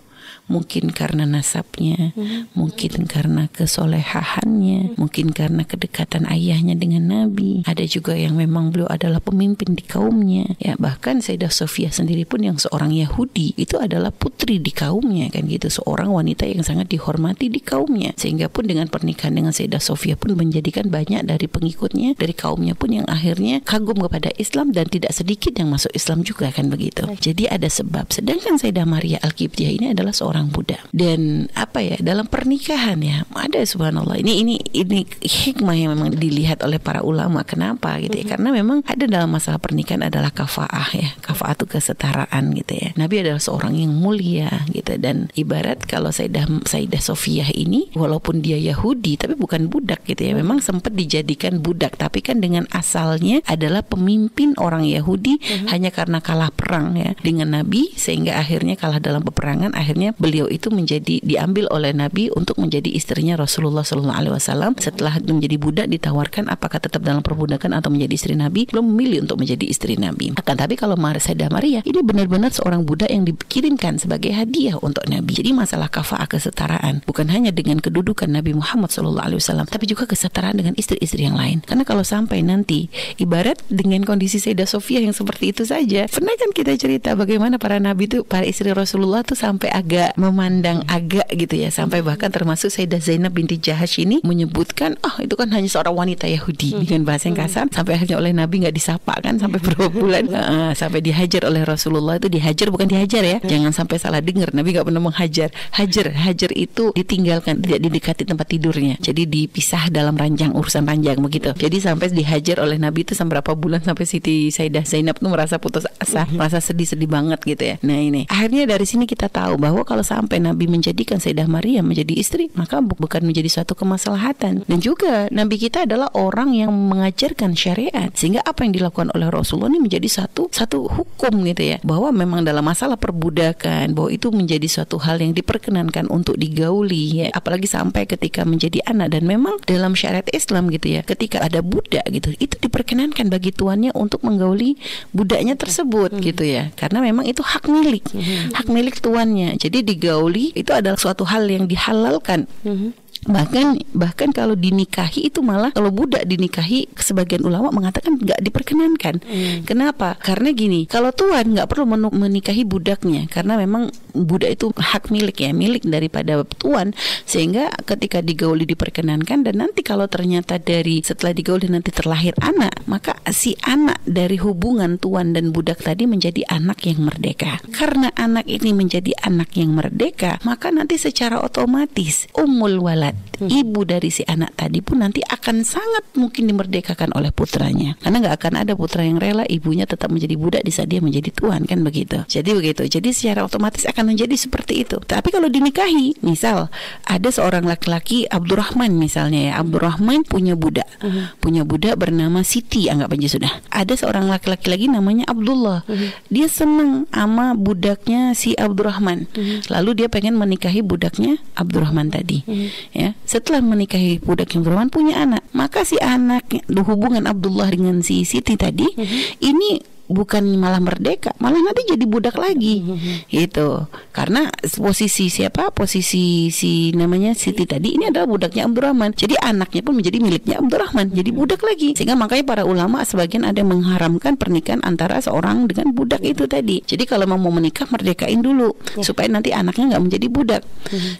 mungkin karena nasabnya, hmm. mungkin karena kesolehahannya, hmm. mungkin karena kedekatan ayahnya dengan Nabi. Ada juga yang memang beliau adalah pemimpin di kaumnya. Ya bahkan Sayyidah Sofia sendiri pun yang seorang Yahudi itu adalah putri di kaumnya kan gitu, seorang wanita yang sangat dihormati di kaumnya. Sehingga pun dengan pernikahan dengan Sayyidah Sofia pun menjadikan banyak dari pengikutnya, dari kaumnya pun yang akhirnya kagum kepada Islam dan tidak sedikit yang masuk Islam juga kan begitu. Jadi ada sebab. Sedangkan Sayyidah Maria Al-Qibtiyah ini adalah seorang seorang budak dan apa ya dalam pernikahan ya ada subhanallah. Ini ini ini hikmah yang memang dilihat oleh para ulama. Kenapa gitu ya? Mm-hmm. karena memang ada dalam masalah pernikahan adalah kafaah ya kafaah itu kesetaraan gitu ya. Nabi adalah seorang yang mulia gitu. Dan ibarat kalau Sayyidah Sayyidah Sofiyah ini walaupun dia Yahudi tapi bukan budak gitu ya. Memang sempat dijadikan budak. Tapi kan dengan asalnya adalah pemimpin orang Yahudi mm-hmm. hanya karena kalah perang ya dengan Nabi sehingga akhirnya kalah dalam peperangan akhirnya beliau itu menjadi diambil oleh Nabi untuk menjadi istrinya Rasulullah Sallallahu Alaihi Wasallam. Setelah menjadi budak ditawarkan apakah tetap dalam perbudakan atau menjadi istri Nabi, belum memilih untuk menjadi istri Nabi. Akan tapi kalau Sayyidah Maria ini benar-benar seorang budak yang dikirimkan sebagai hadiah untuk Nabi. Jadi masalah kafah kesetaraan bukan hanya dengan kedudukan Nabi Muhammad Sallallahu Alaihi Wasallam, tapi juga kesetaraan dengan istri-istri yang lain. Karena kalau sampai nanti ibarat dengan kondisi Sayyidah Sofia yang seperti itu saja, pernah kan kita cerita bagaimana para nabi itu para istri Rasulullah tuh sampai agak memandang agak gitu ya. Sampai bahkan termasuk Sayyidah Zainab binti Jahash ini menyebutkan oh itu kan hanya seorang wanita Yahudi hmm. dengan bahasa yang kasar. Sampai akhirnya oleh Nabi nggak disapa kan sampai berapa [laughs] bulan. Uh, sampai dihajar oleh Rasulullah itu dihajar bukan dihajar ya. Jangan sampai salah dengar Nabi nggak pernah menghajar. Hajar hajar itu ditinggalkan tidak didekati tempat tidurnya. Jadi dipisah dalam ranjang urusan ranjang begitu. Jadi sampai dihajar oleh Nabi itu sampai berapa bulan sampai Siti Sayyidah Zainab tuh merasa putus asa merasa sedih-sedih banget gitu ya. Nah ini. Akhirnya dari sini kita tahu bahwa kalau sampai Nabi menjadikan Sayyidah Maria menjadi istri, maka bukan menjadi suatu kemaslahatan. Dan juga Nabi kita adalah orang yang mengajarkan syariat, sehingga apa yang dilakukan oleh Rasulullah ini menjadi satu satu hukum gitu ya, bahwa memang dalam masalah perbudakan, bahwa itu menjadi suatu hal yang diperkenankan untuk digauli ya, apalagi sampai ketika menjadi anak dan memang dalam syariat Islam gitu ya, ketika ada budak gitu, itu diperkenankan bagi tuannya untuk menggauli budaknya tersebut hmm. gitu ya, karena memang itu hak milik, hmm. hak milik tuannya. Jadi digauli itu adalah suatu hal yang dihalalkan. Mm -hmm bahkan bahkan kalau dinikahi itu malah kalau budak dinikahi sebagian ulama mengatakan nggak diperkenankan. Hmm. kenapa? Karena gini kalau tuan nggak perlu menikahi budaknya karena memang budak itu hak milik ya milik daripada tuan. Sehingga ketika digauli diperkenankan dan nanti kalau ternyata dari setelah digauli nanti terlahir anak maka si anak dari hubungan tuan dan budak tadi menjadi anak yang merdeka. Karena anak ini menjadi anak yang merdeka maka nanti secara otomatis umul walad hmm. ibu dari si anak tadi pun nanti akan sangat mungkin dimerdekakan oleh putranya. Karena nggak akan ada putra yang rela ibunya tetap menjadi budak di saat dia menjadi tuan kan begitu? Jadi begitu. Jadi secara otomatis akan menjadi seperti itu. Tapi kalau dinikahi misal ada seorang laki-laki Abdurrahman misalnya ya Abdurrahman punya budak. Hmm. punya budak bernama Siti anggap aja sudah. Ada seorang laki-laki lagi namanya Abdullah. Hmm. dia senang sama budaknya si Abdurrahman. Hmm. lalu dia pengen menikahi budaknya Abdurrahman tadi. Hmm ya setelah menikahi budak yang beraman punya anak maka si anak hubungan Abdullah dengan si Siti tadi mm -hmm. ini bukan malah merdeka, malah nanti jadi budak lagi. Mm-hmm. Itu. Karena posisi siapa? Posisi si namanya Siti tadi ini adalah budaknya Abdurrahman. Jadi anaknya pun menjadi miliknya Abdurrahman, jadi mm-hmm. budak lagi. Sehingga makanya para ulama sebagian ada yang mengharamkan pernikahan antara seorang dengan budak itu tadi. Jadi kalau mau menikah merdekain dulu yeah. supaya nanti anaknya nggak menjadi budak.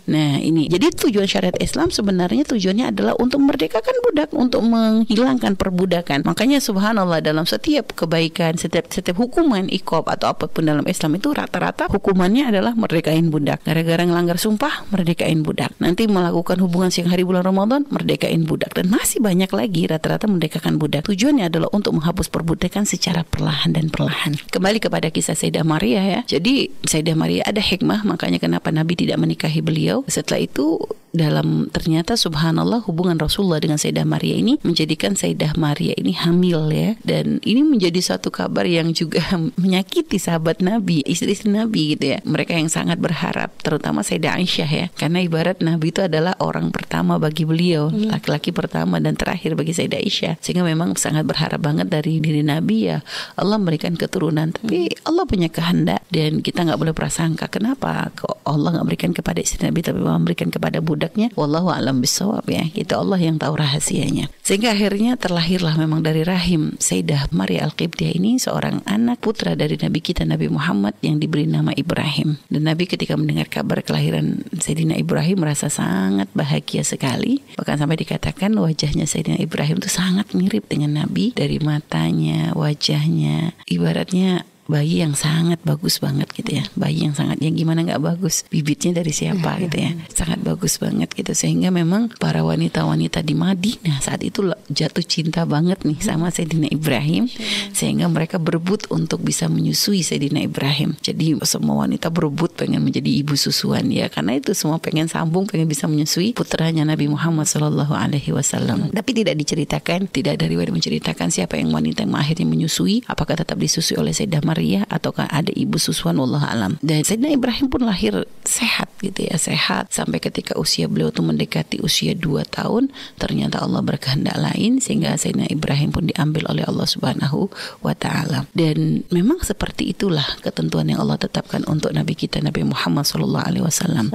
Nah, ini. Jadi tujuan syariat Islam sebenarnya tujuannya adalah untuk merdekakan budak, untuk menghilangkan perbudakan. Makanya subhanallah dalam setiap kebaikan, setiap setiap setiap hukuman ikob atau apa pun dalam Islam itu rata-rata hukumannya adalah merdekain budak. Gara-gara ngelanggar sumpah, merdekain budak. Nanti melakukan hubungan siang hari bulan Ramadan, merdekain budak. Dan masih banyak lagi rata-rata merdekakan budak. Tujuannya adalah untuk menghapus perbudakan secara perlahan dan perlahan. Kembali kepada kisah Sayyidah Maria ya. Jadi Sayyidah Maria ada hikmah makanya kenapa Nabi tidak menikahi beliau. Setelah itu dalam ternyata subhanallah hubungan Rasulullah dengan Sayyidah Maria ini menjadikan Sayyidah Maria ini hamil ya. Dan ini menjadi satu kabar yang juga [laughs] menyakiti sahabat Nabi istri-istri Nabi gitu ya. Mereka yang sangat berharap terutama Sayyidah Aisyah ya. Karena ibarat Nabi itu adalah orang pertama bagi beliau hmm. laki-laki pertama dan terakhir bagi Sayyidah Aisyah. Sehingga memang sangat berharap banget dari diri Nabi ya Allah memberikan keturunan. Tapi hmm. Allah punya kehendak dan kita nggak boleh prasangka. Kenapa kok Allah nggak berikan kepada istri Nabi tapi memberikan kepada budaknya wallahu alam bisawab ya. Itu Allah yang tahu rahasianya. Sehingga akhirnya terlahirlah memang dari rahim Sayyidah Maria Al-Qibtiyah ini seorang anak putra dari Nabi kita Nabi Muhammad yang diberi nama Ibrahim. Dan Nabi ketika mendengar kabar kelahiran Sayyidina Ibrahim merasa sangat bahagia sekali. Bahkan sampai dikatakan wajahnya Sayyidina Ibrahim itu sangat mirip dengan Nabi. Dari matanya wajahnya ibaratnya bayi yang sangat bagus banget gitu ya. Bayi yang sangat ya gimana nggak bagus? Bibitnya dari siapa gitu ya. Sangat bagus banget gitu. Sehingga memang para wanita-wanita di Madinah saat itu jatuh cinta banget nih sama Sayyidina Ibrahim. Sehingga mereka berebut untuk bisa menyusui Sayyidina Ibrahim. Jadi semua wanita berebut pengen menjadi ibu susuan ya karena itu semua pengen sambung pengen bisa menyusui putranya Nabi Muhammad Shallallahu Alaihi Wasallam. Tapi tidak diceritakan tidak dari menceritakan siapa yang wanita yang akhirnya menyusui apakah tetap disusui oleh Sayyidah Maria ataukah ada ibu susuan Allah alam. Dan Sayyidina Ibrahim pun lahir sehat gitu ya, sehat sampai ketika usia beliau tuh mendekati usia 2 tahun, ternyata Allah berkehendak lain sehingga Sayyidina Ibrahim pun diambil oleh Allah Subhanahu wa taala. Dan memang seperti itulah ketentuan yang Allah tetapkan untuk nabi kita Nabi Muhammad sallallahu alaihi wasallam.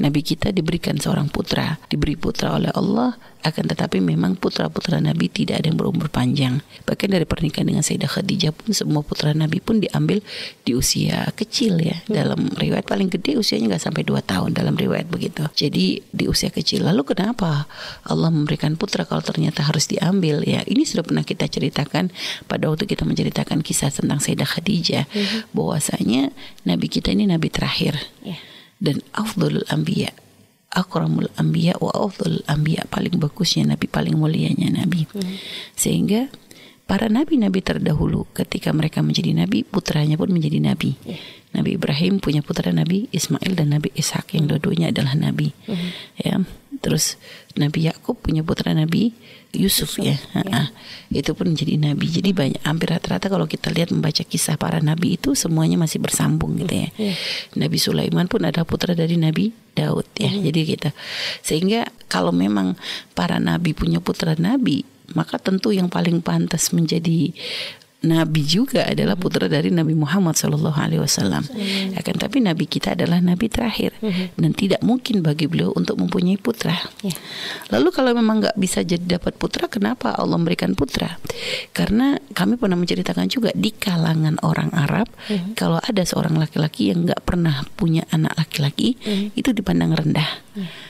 Nabi kita diberikan seorang putra, diberi putra oleh Allah akan tetapi memang putra-putra Nabi tidak ada yang berumur panjang. Bahkan dari pernikahan dengan Sayyidah Khadijah pun semua putra Nabi pun diambil di usia kecil ya. Hmm. Dalam riwayat paling gede usianya nggak sampai 2 tahun dalam riwayat begitu. Jadi di usia kecil. Lalu kenapa Allah memberikan putra kalau ternyata harus diambil ya? Ini sudah pernah kita ceritakan pada waktu kita menceritakan kisah tentang Sayyidah Khadijah hmm. bahwasanya Nabi kita ini Nabi terakhir. Yeah. Dan afdalul anbiya akramul anbiya wa afdalul anbiya paling bagusnya nabi paling mulianya nabi hmm. sehingga para nabi-nabi terdahulu ketika mereka menjadi nabi putranya pun menjadi nabi yeah. Nabi Ibrahim punya putra Nabi Ismail dan Nabi Ishak yang dua-duanya adalah nabi hmm. ya terus Nabi Yakub punya putra Nabi Yusuf, Yusuf ya, ya. itu pun menjadi nabi jadi banyak hampir rata-rata kalau kita lihat membaca kisah para nabi itu semuanya masih bersambung gitu ya, ya. Nabi Sulaiman pun ada putra dari Nabi Daud ya ya. jadi kita sehingga kalau memang para nabi punya putra nabi maka tentu yang paling pantas menjadi Nabi juga adalah putra dari Nabi Muhammad Shallallahu Alaihi Wasallam. Akan tapi Nabi kita adalah Nabi terakhir mhm. dan tidak mungkin bagi beliau untuk mempunyai putra. Ya. Lalu kalau memang nggak bisa jadi dapat putra, kenapa Allah memberikan putra? Karena kami pernah menceritakan juga di kalangan orang Arab, mhm. kalau ada seorang laki-laki yang nggak pernah punya anak laki-laki, mhm. itu dipandang rendah.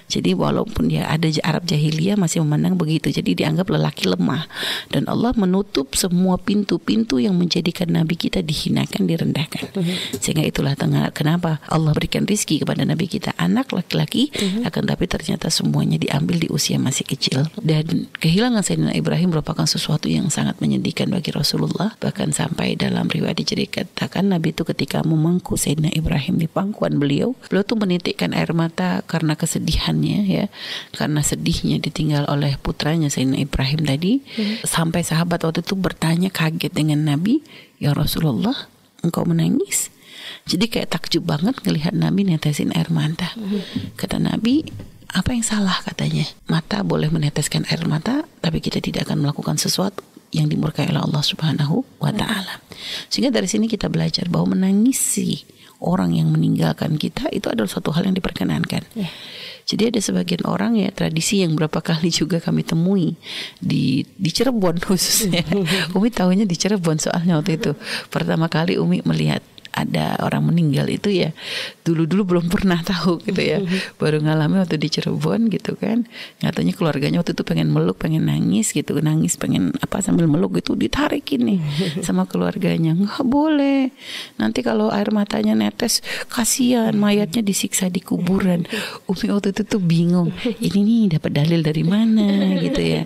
Jadi walaupun dia ada Arab jahiliyah masih memandang begitu. Jadi dianggap lelaki lemah. Dan Allah menutup semua pintu-pintu yang menjadikan nabi kita dihinakan, direndahkan. Sehingga itulah kenapa Allah berikan rizki kepada nabi kita. Anak laki-laki akan tapi ternyata semuanya diambil di usia masih kecil. Dan kehilangan Sayyidina Ibrahim merupakan sesuatu yang sangat menyedihkan bagi Rasulullah. Bahkan sampai dalam riwayat diceritakan Nabi itu ketika memangku Sayyidina Ibrahim di pangkuan beliau beliau tuh menitikkan air mata karena kes kesedihannya ya. Karena sedihnya ditinggal oleh putranya Sayyidina Ibrahim tadi. Hmm. sampai sahabat waktu itu bertanya kaget dengan Nabi ya Rasulullah engkau menangis? Jadi kayak takjub banget ngelihat Nabi netesin air mata. Hmm. kata Nabi apa yang salah? katanya. Mata boleh meneteskan air mata tapi kita tidak akan melakukan sesuatu yang dimurkai oleh Allah Subhanahu wa taala. Sehingga dari sini kita belajar bahwa menangisi orang yang meninggalkan kita itu adalah suatu hal yang diperkenankan. Yeah. Jadi ada sebagian orang ya tradisi yang berapa kali juga kami temui di di Cirebon khususnya. [laughs] Umi tahunya di Cirebon soalnya waktu itu. Pertama kali Umi melihat ada orang meninggal itu ya dulu-dulu belum pernah tahu gitu ya. Baru ngalami waktu di Cirebon gitu kan. Katanya keluarganya waktu itu pengen meluk pengen nangis gitu. Nangis pengen apa sambil meluk gitu ditarik ini sama keluarganya. Nggak boleh. Nanti kalau air matanya netes kasihan mayatnya disiksa di kuburan. Umi waktu itu tuh bingung ini nih dapat dalil dari mana? gitu ya.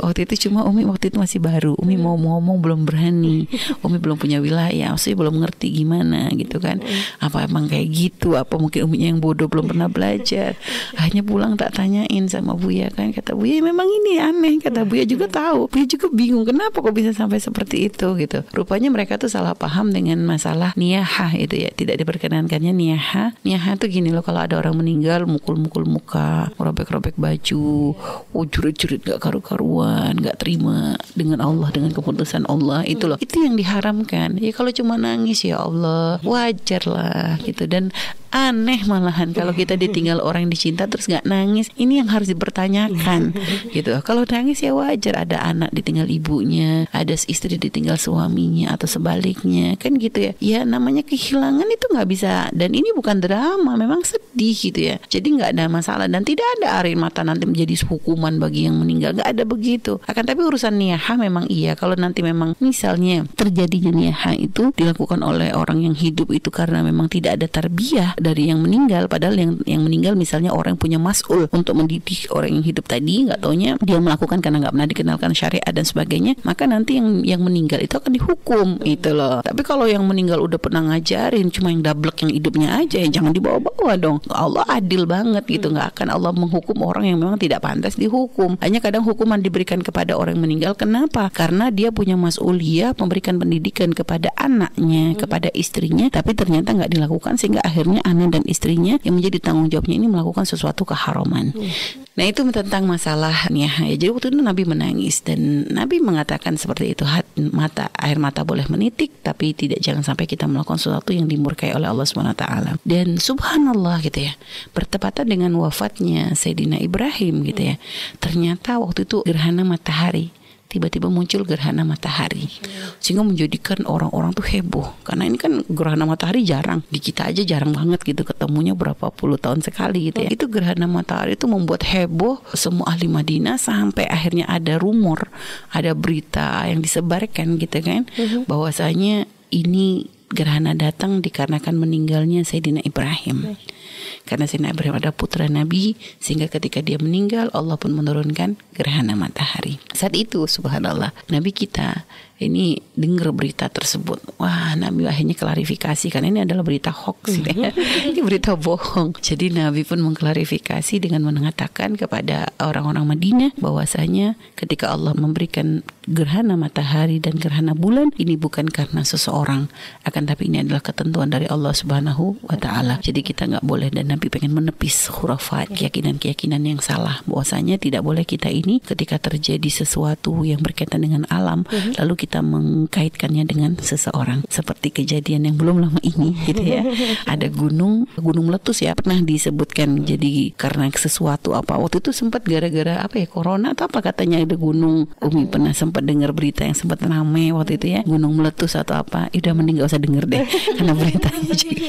Waktu itu cuma Umi waktu itu masih baru. Umi mau ngomong belum berani. Umi belum punya wilayah maksudnya belum ngerti gimana gitu kan. Apa emang kayak gitu? Apa mungkin Umi yang bodoh belum pernah belajar? Akhirnya pulang tak tanyain sama Buya kan. Kata Buya memang ini aneh. Kata Buya juga tahu. Buya juga bingung kenapa kok bisa sampai seperti itu? Gitu. Rupanya mereka tuh salah paham dengan masalah niyahah itu ya. Tidak diperkenankannya niyahah. Niyahah tuh gini loh kalau ada orang meninggal mukul-mukul muka robek-robek baju oh jurit-jurit gak karu-karuan gak terima dengan Allah dengan keputusan Allah itu loh. Itu yang diharamkan. Ya kalau cuma nangis ya Allah wajar lah gitu. Dan aneh malahan kalau kita ditinggal orang yang dicinta terus nggak nangis. Ini yang harus dipertanyakan [laughs] gitu. Kalau nangis ya wajar ada anak ditinggal ibunya ada istri ditinggal suaminya atau sebaliknya kan gitu ya. Ya namanya kehilangan itu nggak bisa dan ini bukan drama memang sedih gitu ya. Jadi nggak ada masalah dan tidak ada air mata nanti menjadi hukuman bagi yang meninggal nggak ada begitu. Akan tapi urusan niyaha memang iya kalau nanti memang misalnya terjadinya niyaha itu dilakukan oleh orang yang hidup itu karena memang tidak ada tarbiyah dari yang meninggal padahal yang yang meninggal misalnya orang yang punya masul untuk mendidik orang yang hidup tadi nggak taunya dia melakukan karena nggak pernah dikenalkan syariat dan sebagainya maka nanti yang yang meninggal itu akan dihukum itu loh. Tapi kalau yang meninggal udah pernah ngajarin cuma yang dablek yang hidupnya aja ya jangan dibawa-bawa dong. Allah adil banget gitu. Nggak akan Allah menghukum orang yang memang tidak pantas dihukum. Hanya kadang hukuman diberikan kepada orang yang meninggal. Kenapa? Karena dia punya masuliyah memberikan pendidikan kepada anaknya kepada istrinya tapi ternyata nggak dilakukan sehingga akhirnya anak dan istrinya yang menjadi tanggung jawabnya ini melakukan sesuatu keharaman. Hmm. Nah itu tentang masalahnya. Ya, jadi waktu itu Nabi menangis dan Nabi mengatakan seperti itu hat, mata air mata boleh menitik tapi tidak jangan sampai kita melakukan sesuatu yang dimurkai oleh Allah Subhanahu Wa Dan Subhanallah gitu ya bertepatan dengan wafatnya Sayyidina Ibrahim gitu ya. Ternyata waktu itu gerhana matahari tiba-tiba muncul gerhana matahari. Sehingga menjadikan orang-orang tuh heboh. Karena ini kan gerhana matahari jarang. Di kita aja jarang banget gitu ketemunya berapa puluh tahun sekali gitu ya. Itu gerhana matahari itu membuat heboh semua ahli Madinah sampai akhirnya ada rumor ada berita yang disebarkan gitu kan. Mhm. bahwasanya ini gerhana datang dikarenakan meninggalnya Sayyidina Ibrahim. Karena Sayyidina Ibrahim ada putra Nabi sehingga ketika dia meninggal Allah pun menurunkan gerhana matahari. Saat itu subhanallah Nabi kita ini dengar berita tersebut. Wah, Nabi akhirnya klarifikasi karena ini adalah berita hoax gitu ya. [laughs] ini berita bohong. Jadi Nabi pun mengklarifikasi dengan mengatakan kepada orang-orang Madinah bahwasanya ketika Allah memberikan gerhana matahari dan gerhana bulan ini bukan karena seseorang. Akan tapi ini adalah ketentuan dari Allah Subhanahu wa taala. Jadi kita nggak boleh dan Nabi pengen menepis khurafat keyakinan-keyakinan yang salah. Bahwasanya tidak boleh kita ini ketika terjadi sesuatu yang berkaitan dengan alam mhm. lalu kita mengkaitkannya dengan seseorang. Seperti kejadian yang belum lama ini [laughs] gitu ya. Ada gunung gunung meletus ya. Pernah disebutkan jadi karena sesuatu apa. Waktu itu sempat gara-gara apa ya corona atau apa katanya ada gunung. Umi pernah sempat dengar berita yang sempat rame waktu itu ya. Gunung meletus atau apa. Udah mending gak usah denger deh. [laughs] Karena beritanya juga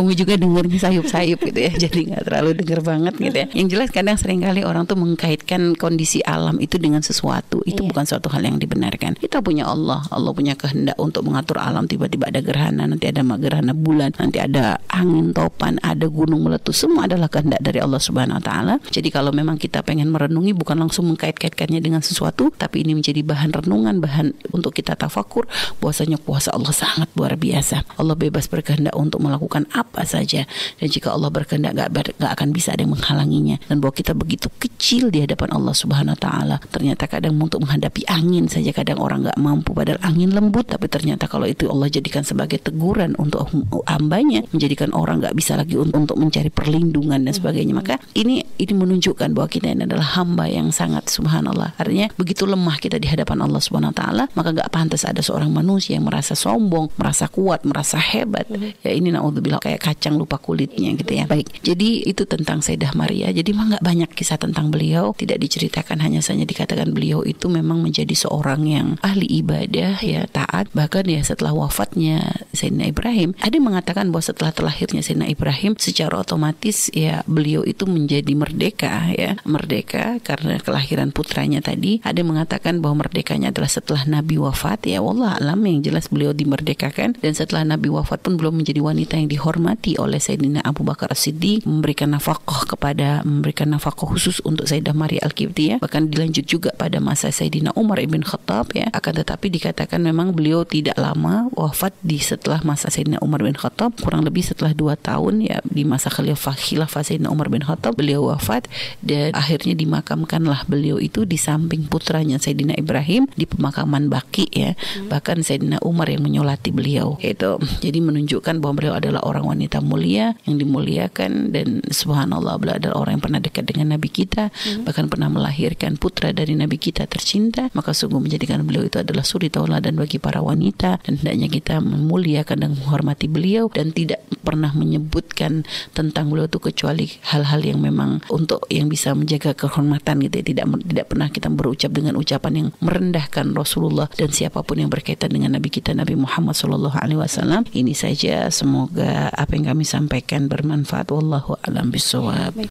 Umi juga dengernya sayup-sayup gitu ya. Jadi nggak terlalu denger banget gitu ya. Yang jelas kadang sering kali orang tuh mengkaitkan kondisi alam itu dengan sesuatu. Itu yeah. bukan suatu hal yang dibenarkan. Kita punya Allah. Allah Allah punya kehendak untuk mengatur alam. Tiba-tiba ada gerhana nanti ada gerhana bulan nanti ada angin topan ada gunung meletus. Semua adalah kehendak dari Allah Subhanahu Wa Taala. Jadi kalau memang kita pengen merenungi bukan langsung mengkait-kaitkannya dengan sesuatu tapi ini menjadi bahan renungan bahan untuk kita tafakur bahwasanya kuasa Allah sangat luar biasa. Allah bebas berkehendak untuk melakukan apa saja. Dan jika Allah berkehendak gak, gak akan bisa ada yang menghalanginya. Dan bahwa kita begitu kecil di hadapan Allah Subhanahu Wa Taala ternyata kadang untuk menghadapi angin saja kadang orang nggak mampu. Padahal angin lembut tapi ternyata kalau itu Allah jadikan sebagai teguran untuk hambanya menjadikan orang nggak bisa lagi untuk mencari perlindungan dan sebagainya. Maka ini ini menunjukkan bahwa kita ini adalah hamba yang sangat subhanallah. Artinya begitu lemah kita di hadapan Allah subhanahu wa taala maka nggak pantas ada seorang manusia yang merasa sombong merasa kuat merasa hebat ya ini naudzubillah kayak kacang lupa kulitnya gitu ya. Baik, jadi itu tentang Sayyidah Maria. Jadi memang nggak banyak kisah tentang beliau, tidak diceritakan hanya saja dikatakan beliau itu memang menjadi seorang yang ahli ibadah ya, taat. Bahkan ya setelah wafatnya Sayyidina Ibrahim, ada yang mengatakan bahwa setelah terlahirnya Sayyidina Ibrahim secara otomatis ya beliau itu menjadi merdeka ya, merdeka karena kelahiran putranya tadi. Ada yang mengatakan bahwa merdekanya adalah setelah Nabi wafat. Ya, Allah alam yang jelas beliau dimerdekakan. Dan setelah Nabi wafat pun belum menjadi wanita yang dihormati oleh Sayyidina Abu Bakar As-Siddiq. Memberikan nafkah kepada memberikan nafkah khusus untuk Sayyidah Maria Al-Qibtiyah bahkan dilanjut juga pada masa Sayyidina Umar ibn Khattab ya. Akan tetapi dikatakan memang beliau tidak lama wafat di setelah masa Sayyidina Umar bin Khattab. Kurang lebih setelah dua tahun ya di masa khilafah khilafah Sayyidina Umar bin Khattab beliau wafat. Dan akhirnya dimakamkanlah beliau itu di samping putranya Sayyidina Ibrahim di pemakaman Baki ya. Bahkan Sayyidina Umar yang menyolati beliau. Itu jadi menunjukkan bahwa beliau adalah orang wanita mulia yang dimuliakan dan subhanallah beliau adalah orang yang pernah dekat dengan Nabi kita. Hmm. bahkan pernah melahirkan putra dari Nabi kita tercinta. Maka sungguh menjadikan beliau itu adalah suri tauladan bagi para wanita. Dan hendaknya kita memuliakan dan menghormati beliau. Dan tidak pernah menyebutkan tentang beliau itu kecuali hal-hal yang memang untuk yang bisa menjaga kehormatan gitu ya. tidak tidak pernah kita berucap dengan ucapan yang merendahkan Rasulullah dan siapa pun yang berkaitan dengan Nabi kita Nabi Muhammad Shallallahu Alaihi Wasallam. Ini saja semoga apa yang kami sampaikan bermanfaat. Wallahu alam bisawab